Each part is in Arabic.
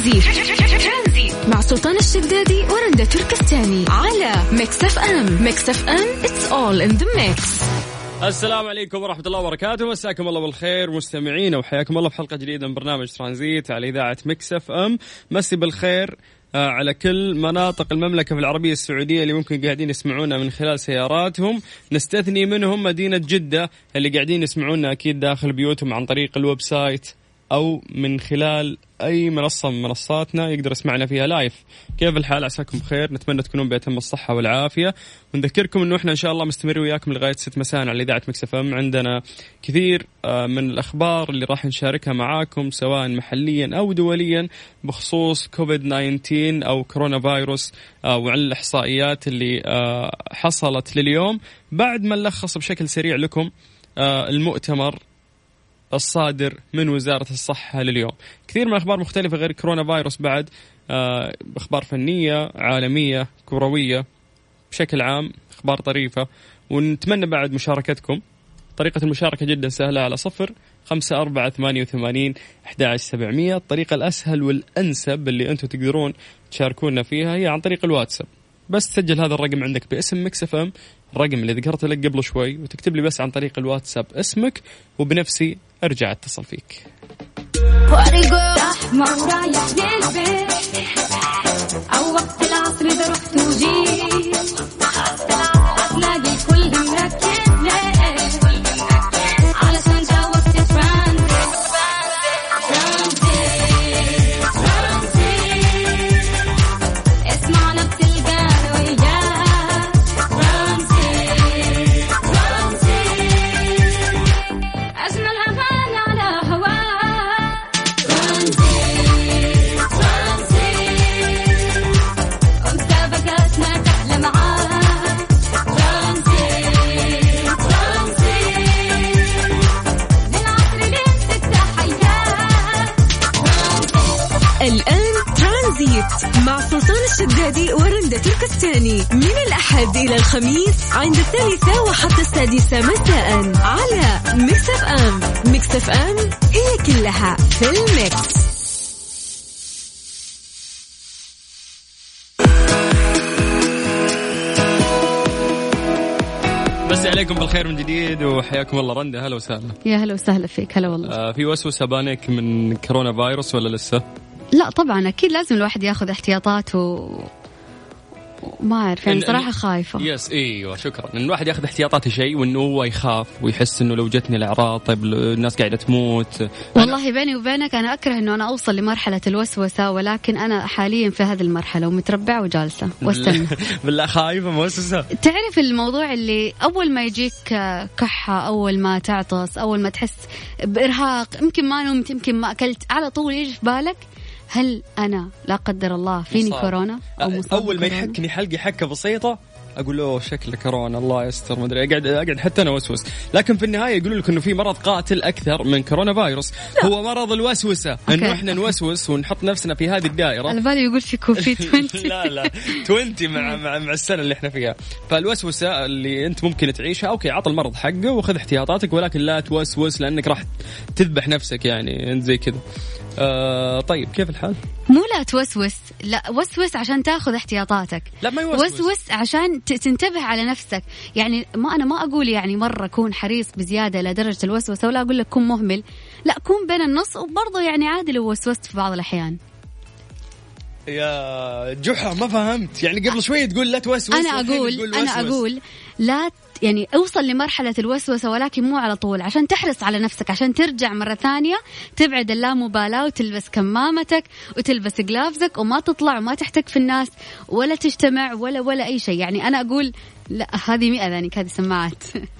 ترانزيت مع سلطان الشدادي ورندا تركستاني على Mix FM. Mix FM it's all in the mix السلام عليكم ورحمة الله وبركاته. مساكم الله بالخير مستمعينا وحياكم الله في حلقة جديدة من برنامج ترانزيت على إذاعة Mix FM. مسي بالخير آه، على كل مناطق المملكة العربية السعودية اللي ممكن قاعدين يسمعونا من خلال سياراتهم. نستثني منهم مدينة جدة اللي قاعدين يسمعونا أكيد داخل بيوتهم عن طريق ال website. أو من خلال أي منصة من منصاتنا يقدر يسمعنا فيها live. كيف الحال؟ عساكم بخير. نتمنى تكونون بأتم الصحة والعافية. ونذكركم إنه إحنا إن شاء الله مستمرين وياكم لغاية 6 مساء على إذاعة Mix FM. عندنا كثير آه، من الأخبار اللي راح نشاركها معاكم سواء محليا أو دوليا بخصوص كوفيد 19 أو corona virus آه، وعن الإحصائيات اللي آه، حصلت لليوم. بعد ما نلخص بشكل سريع لكم المؤتمر الصادر من وزارة الصحة لليوم. كثير من الأخبار مختلفة غير كورونا فيروس بعد. آه، أخبار فنية عالمية كروية بشكل عام أخبار طريفة. ونتمنى بعد مشاركتكم. طريقة المشاركة جدا سهلة على صفر خمسة أربعة ثمانية وثمانين أحد سبعمية. الطريقة الأسهل والأنسب اللي أنتم تقدرون تشاركونا فيها هي عن طريق الواتساب. بس تسجل هذا الرقم عندك باسم Mix FM. الرقم اللي ذكرته لك قبل شوي وتكتب لي بس عن طريق الواتساب اسمك وبنفسي أرجع أتصل فيك. أو وقت العصر الشدادي ورندة تركستاني من الأحد إلى الخميس عند الثالثة وحتى السادسة مساء على Mix FM Mix FM it's all in the mix. بس عليكم بالخير من جديد وحياكم الله. رندا هلا وسهلا. يا هلا وسهلا فيك. هلا والله. آه في وسوسة panic من كورونا فايروس ولا لسه؟ لا طبعا أكيد لازم الواحد ياخذ احتياطاته ما أعرف يعني صراحة خايفة. يس إيوه شكرا. إن الواحد ياخذ احتياطاته شيء وإنه هو يخاف ويحس إنه لو جتني الأعراض طيب الناس قاعدة تموت. والله بيني وبينك أنا أكره إنه أنا أوصل لمرحلة الوسوسة ولكن أنا حاليا في هذه المرحلة ومتربعة وجالسة واستنى. بالله خايفة موسوسة. تعرف الموضوع اللي أول ما يجيك كحة أول ما تعطس أول ما تحس بإرهاق يمكن ما نمت يمكن ما أكلت على طول يجي في بالك هل أنا لا قدر الله فيني مصاب. كورونا أو مصاب أول ما يحكني حلقي حكة بسيطة أقول له شكله كورونا الله يستر ما أدري أقعد أقعد حتى أنا وسوس. لكن في النهاية يقولوا لك إنه في مرض قاتل أكثر من كورونا فايروس لا. هو مرض الوسوسة إنه إحنا نوسوس ونحط نفسنا في هذه الدائرة. على بالي يقول في كوفيد 20 لا لا 20 مع مع مع السنة اللي إحنا فيها. فالوسوسة اللي أنت ممكن تعيشها okay عط المرض حقه وخذ احتياطاتك ولكن لا توسوس لأنك راح تذبح نفسك يعني انت زي كذا. آه طيب كيف الحال؟ مو لا توسوس لا وسوس عشان تاخذ احتياطاتك. لا ما يوسوس. وسوس عشان تنتبه على نفسك. يعني ما أنا ما أقول يعني مرة كون حريص بزيادة لدرجه الوسوسة ولا أقول لك كن مهمل. لا كون بين النص وبرضه يعني عادي لو وسوست في بعض الأحيان. يا جحا ما فهمت. يعني قبل شوي تقول لا توسوس أنا أقول أنا أقول لا يعني أوصل لمرحلة الوسوسة ولكن مو على طول عشان تحرص على نفسك عشان ترجع مرة ثانية تبعد اللامبالاة وتلبس كمامتك وتلبس جلافزك وما تطلع وما تحتك في الناس ولا تجتمع ولا ولا أي شيء. يعني أنا أقول لا هذه مئة ذانك هذه سماعات.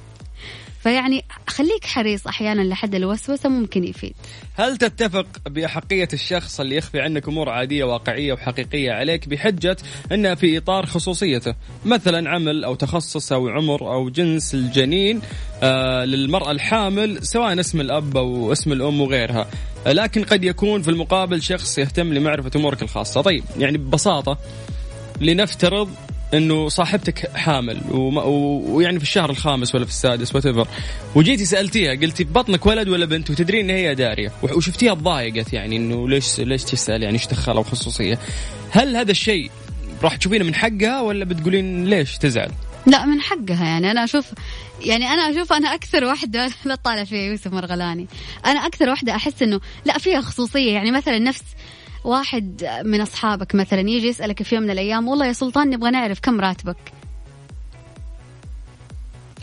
فيعني خليك حريص أحيانا لحد الوسوسة ممكن يفيد. هل تتفق باحقيه الشخص اللي يخفي عنك أمور عادية واقعية وحقيقية عليك بحجة إنها في إطار خصوصيته، مثلا عمل أو تخصص أو عمر أو جنس الجنين آه للمرأة الحامل سواء اسم الأب أو اسم الأم وغيرها، لكن قد يكون في المقابل شخص يهتم لمعرفة أمورك الخاصة، طيب يعني ببساطة لنفترض إنه صاحبتك حامل ويعني في الشهر الخامس ولا في السادس وات وجيتي سألتيها قلتي بطنك ولد ولا بنت؟ وتدرين إن هي دارية. وشفتيها تضايقت يعني إنه ليش ليش تسأل؟ يعني إيش دخلها خصوصية؟ هل هذا الشيء راح تشوفينه من حقها ولا بتقولين ليش تزعل؟ لا من حقها يعني. أنا أشوف يعني أنا أشوف أنا أكثر واحدة لا تطالع فيها يوسف مرغلاني. أنا أكثر واحدة أحس إنه لا فيها خصوصية. يعني مثلا نفس واحد من أصحابك مثلا يجي يسألك في يوم من الأيام والله يا سلطان نبغى نعرف كم راتبك؟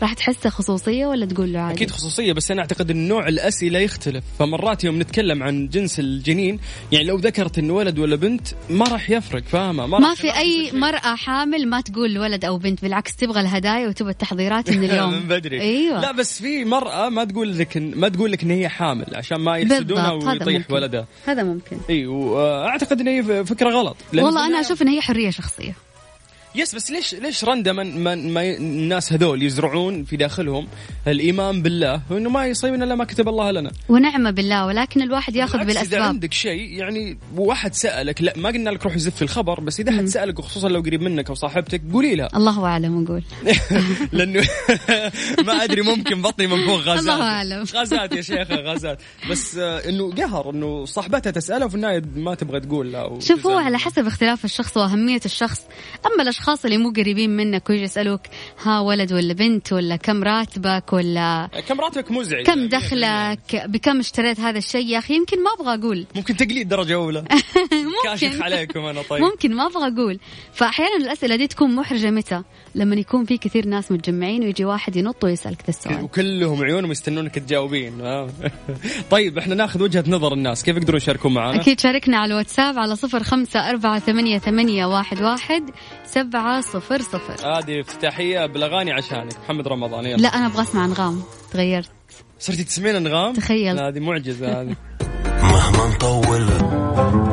راح تحسه خصوصية ولا تقول له عادي؟ أكيد خصوصية بس أنا أعتقد أن نوع الأسئلة يختلف. فمرات يوم نتكلم عن جنس الجنين يعني لو ذكرت أنه ولد ولا بنت ما راح يفرق فاهمة؟ ما, ما في أي مرأة حامل ما تقول ولد أو بنت بالعكس تبغى الهدايا وتبغى التحضيرات من اليوم. من بدري. أيوة. لا بس في مرأة ما تقول لك ما تقول لك أن هي حامل عشان ما يحسدونها ويطيح ولدها هذا ممكن. إي وأعتقد إن هي فكرة غلط. والله أنا أشوف إن هي حرية شخصية. يس بس ليش ليش رندا من, من ما الناس هذول يزرعون في داخلهم الإيمان بالله؟ وانه ما يصيبنا إلا ما كتب الله لنا. ونعمة بالله ولكن الواحد ياخذ بالاسباب إذا عندك شيء يعني واحد سألك لا ما قلنا لك روح زف الخبر بس إذا حد سألك وخصوصا لو قريب منك أو صاحبتك قولي لها. الله أعلم نقول لأنه ما أدري ممكن بطني من فوق غازات. الله أعلم. غازات يا شيخة غازات. بس آه، إنه قهر إنه صاحبتها تسالها وفي النهاية ما تبغى تقول لا. شوفوا على حسب اختلاف الشخص وأهمية الشخص. أما الأشخاص اللي مو قريبين منك ويجي يسألوك ها ولد ولا بنت ولا كم راتبك ولا كم راتبك مزعج كم يعني دخلك بكم اشتريت هذا الشيء يا أخي؟ يمكن ما أبغى أقول. ممكن تقليد درجة أولى. كاشخ عليكم أنا طيب. ممكن ما أبغى أقول. فأحيانا الأسئلة دي تكون محرجة متى؟ لما يكون في كثير ناس متجمعين ويجي واحد ينط ويسألك ذا السؤال. وكلهم عيونهم يستنونك تجاوبين. طيب إحنا ناخذ وجهة نظر الناس. كيف يقدرون يشاركون معنا أكيد شاركنا على الواتساب على صفر خمسة أربعة ثمانية, ثمانية واحد, واحد سبعة صفر صفر. هذه افتتاحية بالأغاني عشانك محمد رمضان يلا. لا أنا أبغى أسمع أنغام. تغيرت. صرتي تسمعين أنغام؟ تخيل. هذه معجزة هذه. مهما نطول.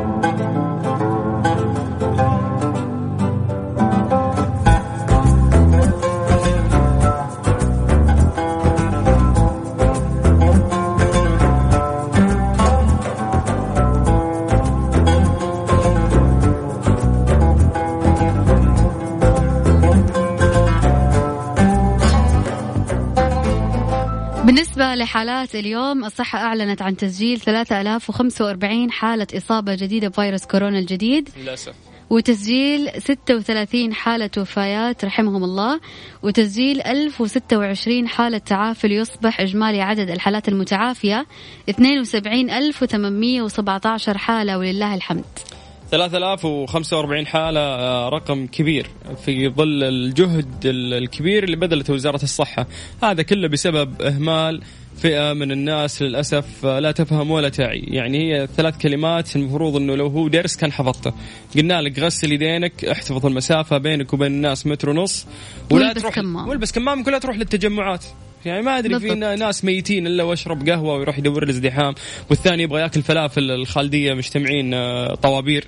بالنسبة لحالات اليوم الصحة أعلنت عن تسجيل 3045 حالة إصابة جديدة بفيروس كورونا الجديد. للأسف. وتسجيل 36 حالة وفيات رحمهم الله. وتسجيل 1026 حالة تعافي ليصبح إجمالي عدد الحالات المتعافية 72817 حالة ولله الحمد. 3045 حالة آه، رقم كبير في ظل الجهد الكبير اللي بذلته وزارة الصحة. هذا كله بسبب إهمال فئة من الناس للأسف آه، لا تفهم ولا تعي. يعني هي ثلاث كلمات المفروض أنه لو هو درس كان حفظته. قلنا لك غسل يدينك احتفظ المسافة بينك وبين الناس متر ونص ولا تروح كمام. والبس كمام كلها تروح للتجمعات. يعني ما أدري في ناس ميتين إلا واشرب قهوة ويروح يدور الازدحام والثاني يبغى ياكل فلافل الخالدية مجتمعين آه، طوابير.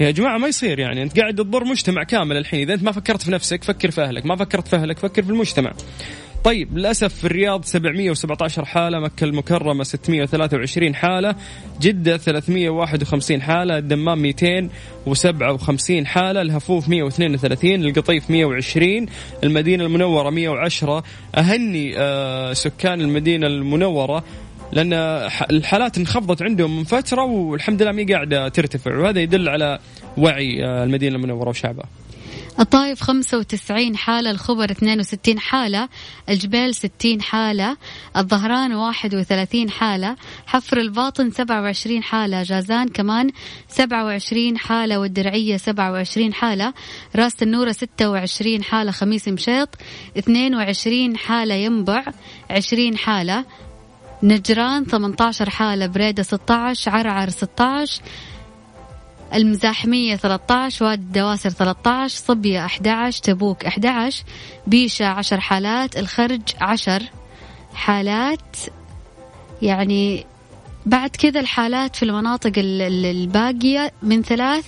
يا جماعة ما يصير يعني أنت قاعد تضر مجتمع كامل الحين. إذا أنت ما فكرت في نفسك فكر في أهلك ما فكرت في أهلك فكر في المجتمع. طيب للأسف في الرياض 717 حالة مكة المكرمة 623 حالة جدة 351 حالة الدمام 257 حالة الهفوف 132 القطيف 120 المدينة المنورة 110 أهني آه، سكان المدينة المنورة لأن الحالات انخفضت عندهم من فترة والحمد لله مي قاعدة ترتفع وهذا يدل على وعي آه، المدينة المنورة وشعبها. الطائف 95 حالة الخبر 62 حالة الجبال 60 حالة الظهران 31 حالة حفر الباطن 27 حالة جازان كمان 27 حالة والدرعية 27 حالة راس النورة 26 حالة خميس مشيط 22 حالة ينبع 20 حالة نجران 18 حالة بريدة 16 عرعر 16 المزاحمية 13 وادي الدواسر 13 صبية 11 تبوك 11 بيشة 10 حالات الخرج 10 حالات. يعني بعد كذا الحالات في المناطق الباقية من ثلاث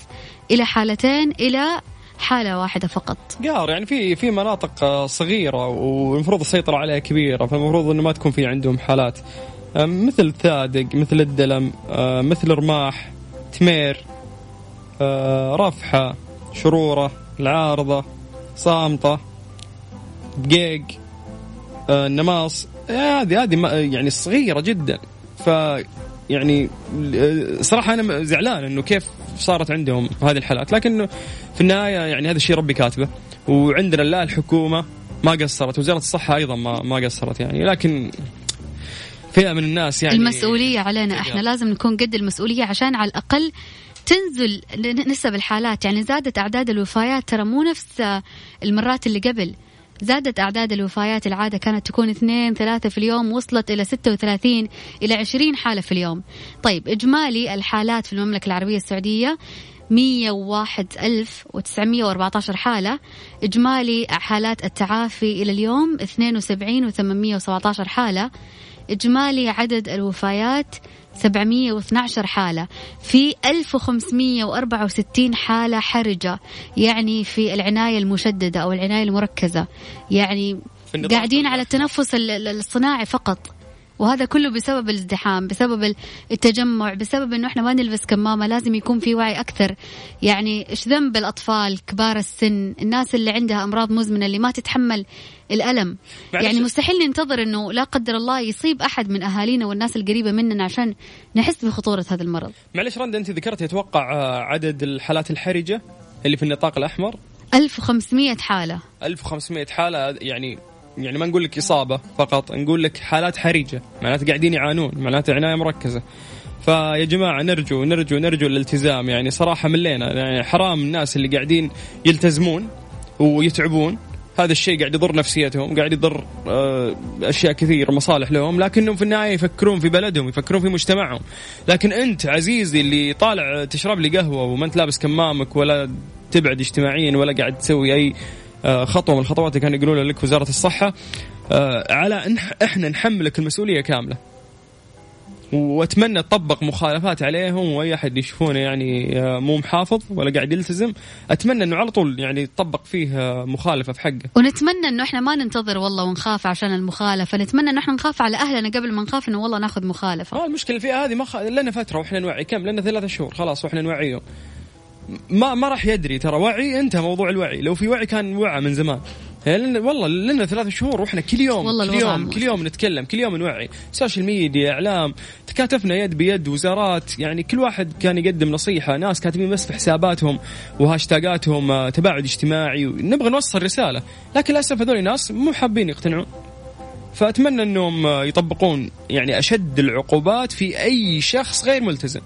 إلى حالتين إلى حالة واحدة فقط. قار يعني في في مناطق صغيرة والمفروض السيطرة عليها كبيرة فالمفروض إنه ما تكون في عندهم حالات. مثل ثادق مثل الدلم مثل رماح تمير. رفحة شرورة العارضة صامطه دقيق آه نماص هذه هذه يعني صغيرة جدا. ف يعني آه، صراحة أنا زعلان إنه كيف صارت عندهم هذه الحالات. لكن في النهاية يعني هذا الشيء ربي كاتبه. وعندنا لا الحكومة ما قصرت. وزارة الصحة أيضا ما ما قصرت يعني. لكن فئة من الناس يعني المسؤولية علينا. إحنا لازم نكون قد المسؤولية عشان على الأقل تنزل نسب الحالات. يعني زادت أعداد الوفيات. ترى مو نفس المرات اللي قبل. زادت أعداد الوفيات. العادة كانت تكون اثنين ثلاثة في اليوم وصلت إلى 36 إلى 20 حالة في اليوم. طيب إجمالي الحالات في المملكة العربية السعودية 101 ألف و914 حالة. إجمالي حالات التعافي إلى اليوم 72 و817 حالة. إجمالي عدد الوفيات 712 حالة في 1564 حالة حرجة يعني في العناية المشددة أو العناية المركزة. يعني قاعدين على التنفس الصناعي فقط. وهذا كله بسبب الازدحام بسبب التجمع بسبب إنه إحنا ما نلبس كمامة لازم يكون في وعي أكثر. يعني إيش ذنب الأطفال كبار السن؟ الناس اللي عندها أمراض مزمنة اللي ما تتحمل الألم. يعني مستحيل ننتظر إنه لا قدر الله يصيب أحد من أهالينا والناس القريبة مننا عشان نحس بخطورة هذا المرض. معلش رندا أنت ذكرت أتوقع آه، عدد الحالات الحرجة اللي في النطاق الأحمر؟ 1500 حالة. 1500 حالة يعني يعني ما نقول لك إصابة فقط نقول لك حالات حرجة معناته قاعدين يعانون معناته عناية مركزة. فيا جماعة نرجو نرجو نرجو الالتزام يعني صراحة ملينا يعني حرام الناس اللي قاعدين يلتزمون ويتعبون. هذا الشيء قاعد يضر نفسيتهم قاعد يضر آه، أشياء كثير مصالح لهم لكنهم في النهاية يفكرون في بلدهم يفكرون في مجتمعهم. لكن أنت عزيزي اللي طالع تشرب لي قهوة وما أنت لابس كمامك ولا تبعد اجتماعيا ولا قاعد تسوي أي خطوة من الخطوات اللي كانوا يقولونها لك وزارة الصحة آه، على إن إحنا نحملك المسؤولية كاملة. وأتمنى تطبق مخالفات عليهم وأي أحد يشوفونه يعني آه، مو محافظ ولا قاعد يلتزم. أتمنى إنه على طول يعني تطبق فيه مخالفة في حقه. ونتمنى إنه إحنا ما ننتظر والله ونخاف عشان المخالفة. نتمنى انه إحنا نخاف على أهلنا قبل ما نخاف إنه والله ناخذ مخالفة. آه المشكلة فيها هذه ما خ... لنا فترة وإحنا نوعي كم؟ لنا ثلاثة شهور خلاص وإحنا نوعيهم. ما ما راح يدري ترى. وعي انتهى موضوع الوعي. لو في وعي كان وعى من زمان. يعني والله لنا ثلاث شهور وإحنا كل يوم والله كل يوم كل يوم نتكلم كل يوم نوعي. social media إعلام تكاتفنا يد بيد وزارات. يعني كل واحد كان يقدم نصيحة. ناس كاتبين بس في حساباتهم وهاشتاجاتهم آه، تباعد اجتماعي. نبغى نوصل رسالة. لكن للأسف هذول ناس مو حابين يقتنعون. فأتمنى أنهم آه، يطبقون يعني أشد العقوبات في أي شخص غير ملتزم.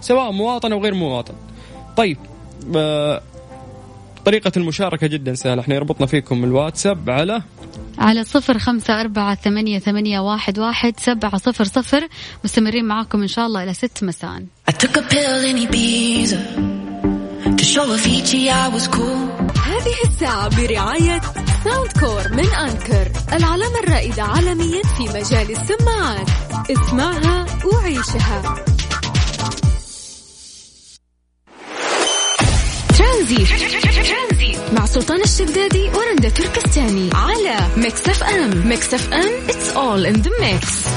سواء مواطن أو غير مواطن. طيب آه، طريقة المشاركة جدا سهلة. إحنا يربطنا فيكم الواتساب على على صفر خمسة أربعة ثمانية, ثمانية واحد, واحد سبعة صفر صفر. مستمرين معاكم إن شاء الله إلى ست مساء. هذه الساعة برعاية Soundcore من Anker العلامة الرائدة عالميا في مجال السماعات. اسمعها وعيشها. ترانزيت. مع سلطان الشدادي ورندا تركستاني على Mix FM Mix FM it's all in the mix.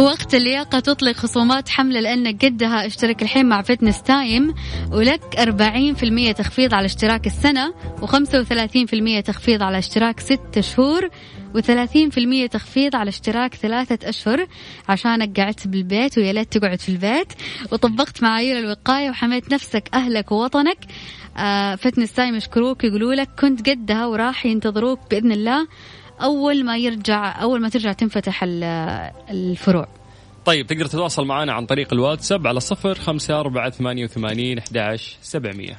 وقت اللياقة تطلق خصومات حملة لأنك قدها اشترك الحين مع Fitness Time ولك 40% تخفيض على اشتراك السنة و35% تخفيض على اشتراك 6 شهور. و30% تخفيض على اشتراك ثلاثة أشهر عشانك قعدت بالبيت ويا ليت تقعد في البيت. وطبقت معايير الوقاية وحميت نفسك أهلك ووطنك. آه Fitness Time يشكروك يقولوا لك كنت قدها وراح ينتظروك بإذن الله. أول ما يرجع أول ما ترجع تنفتح الفروع. طيب تقدر تتواصل معنا عن طريق الواتساب على صفر خمسة أربعة ثمانية وثمانين أحد سبعمية.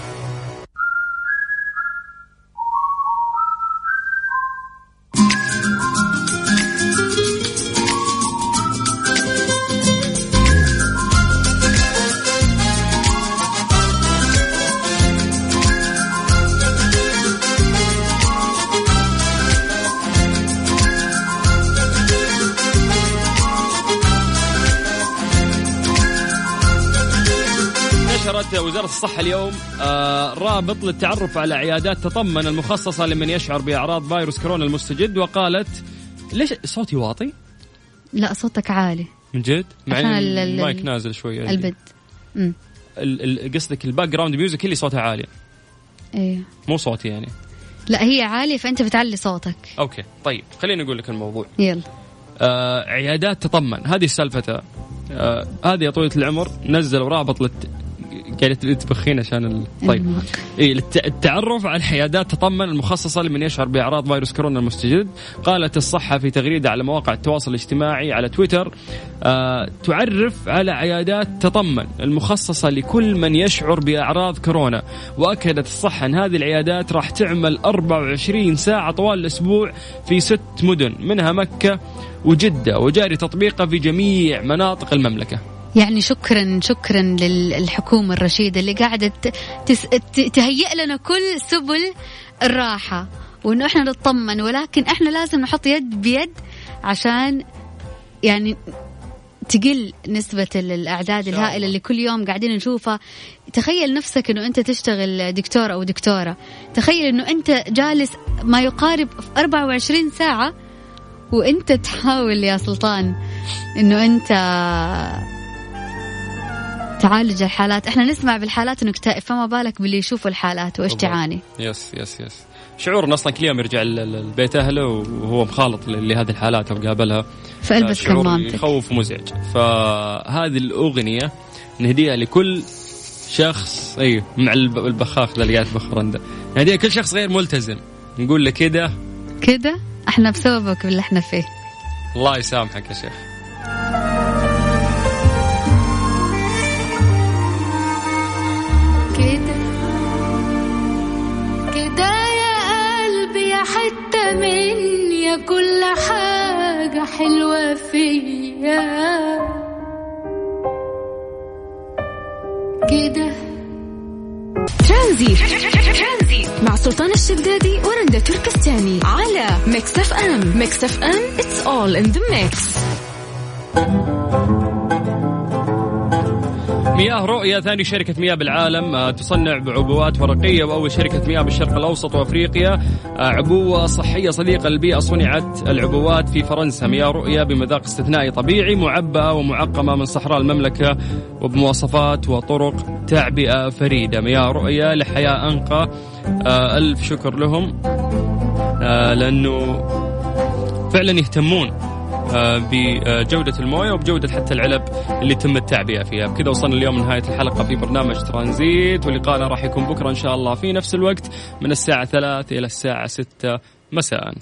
الصحة اليوم آه رابط للتعرف على عيادات تطمن المخصصة لمن يشعر بأعراض فيروس كورونا المستجد وقالت ليش صوتي واطي؟ لا صوتك عالي. من جد؟ مع عشان المايك نازل شوي. ال bed. ال- ال- قصدك ال background music اللي صوتها عالي. أيوه مو صوتي يعني. لا هي عالية فأنت بتعلي صوتك. أوكي طيب خليني أقول لك الموضوع. يلا. آه عيادات تطمن. هذه سالفتها آه هذه يا طويلة العمر نزلوا رابط للت... قاعدة تبخين عشان ال... طيب. إيه التعرف على العيادات تطمن المخصصة لمن يشعر بأعراض فيروس كورونا المستجد. قالت الصحة في تغريدة على مواقع التواصل الاجتماعي على تويتر آه تعرف على عيادات تطمن المخصصة لكل من يشعر بأعراض كورونا. وأكدت الصحة أن هذه العيادات راح تعمل 24 ساعة طوال الأسبوع في ست مدن منها مكة وجدة. وجاري تطبيقها في جميع مناطق المملكة. يعني شكرا شكرا للحكومة الرشيدة اللي قاعدة تس... تهيئ لنا كل سبل الراحة. وإنه إحنا نطمن ولكن إحنا لازم نحط يد بيد عشان يعني تقل نسبة ال- الأعداد الهائلة. اللي كل يوم قاعدين نشوفها. تخيل نفسك أنه أنت تشتغل دكتور أو دكتورة. تخيل أنه أنت جالس ما يقارب 24 ساعة وأنت تحاول يا سلطان أنه أنت تعالج الحالات. إحنا نسمع بالحالات انه اكتئب فما بالك باللي يشوفوا الحالات وإيش. تعاني. yes yes yes. شعور أصلا كل يوم يرجع ل- ل- لبيت أهله وهو مخالط لهذه الحالات أو قابلها. فالبس كمامتك. يخوف ومزعج فهذه الأغنية نهديها لكل شخص أيوه مع الب- البخاخ ذا اللي قاعد يبخر عنده نهديها لكل شخص غير ملتزم. نقول له كده. كده إحنا بسببك باللي إحنا فيه. الله يسامحك يا شيخ. كده. كده يا قلبي يا حتة مني يا كل حاجة حلوة فيا. كده. ترانزيت. مع سلطان الشدادي ورندا تركستاني على Mix FM. Mix FM it's all in the mix. مياه رؤية ثاني شركة مياه بالعالم آه، تصنع بعبوات ورقية وأول شركة مياه بالشرق الأوسط وأفريقيا. آه، عبوة صحية صديقة للبيئة صنعت العبوات في فرنسا. مياه رؤية بمذاق استثنائي طبيعي معبأة ومعقمة من صحراء المملكة وبمواصفات وطرق تعبئة فريدة. مياه رؤية لحياة أنقى. آه، ألف شكر لهم لأنه فعلا يهتمون. بجودة الموية وبجودة حتى العلب اللي تم التعبئة فيها. بكذا وصلنا اليوم لنهاية الحلقة في برنامج ترانزيت ولقاءنا راح يكون بكرة إن شاء الله في نفس الوقت من الساعة ثلاث إلى الساعة ستة. مساءً.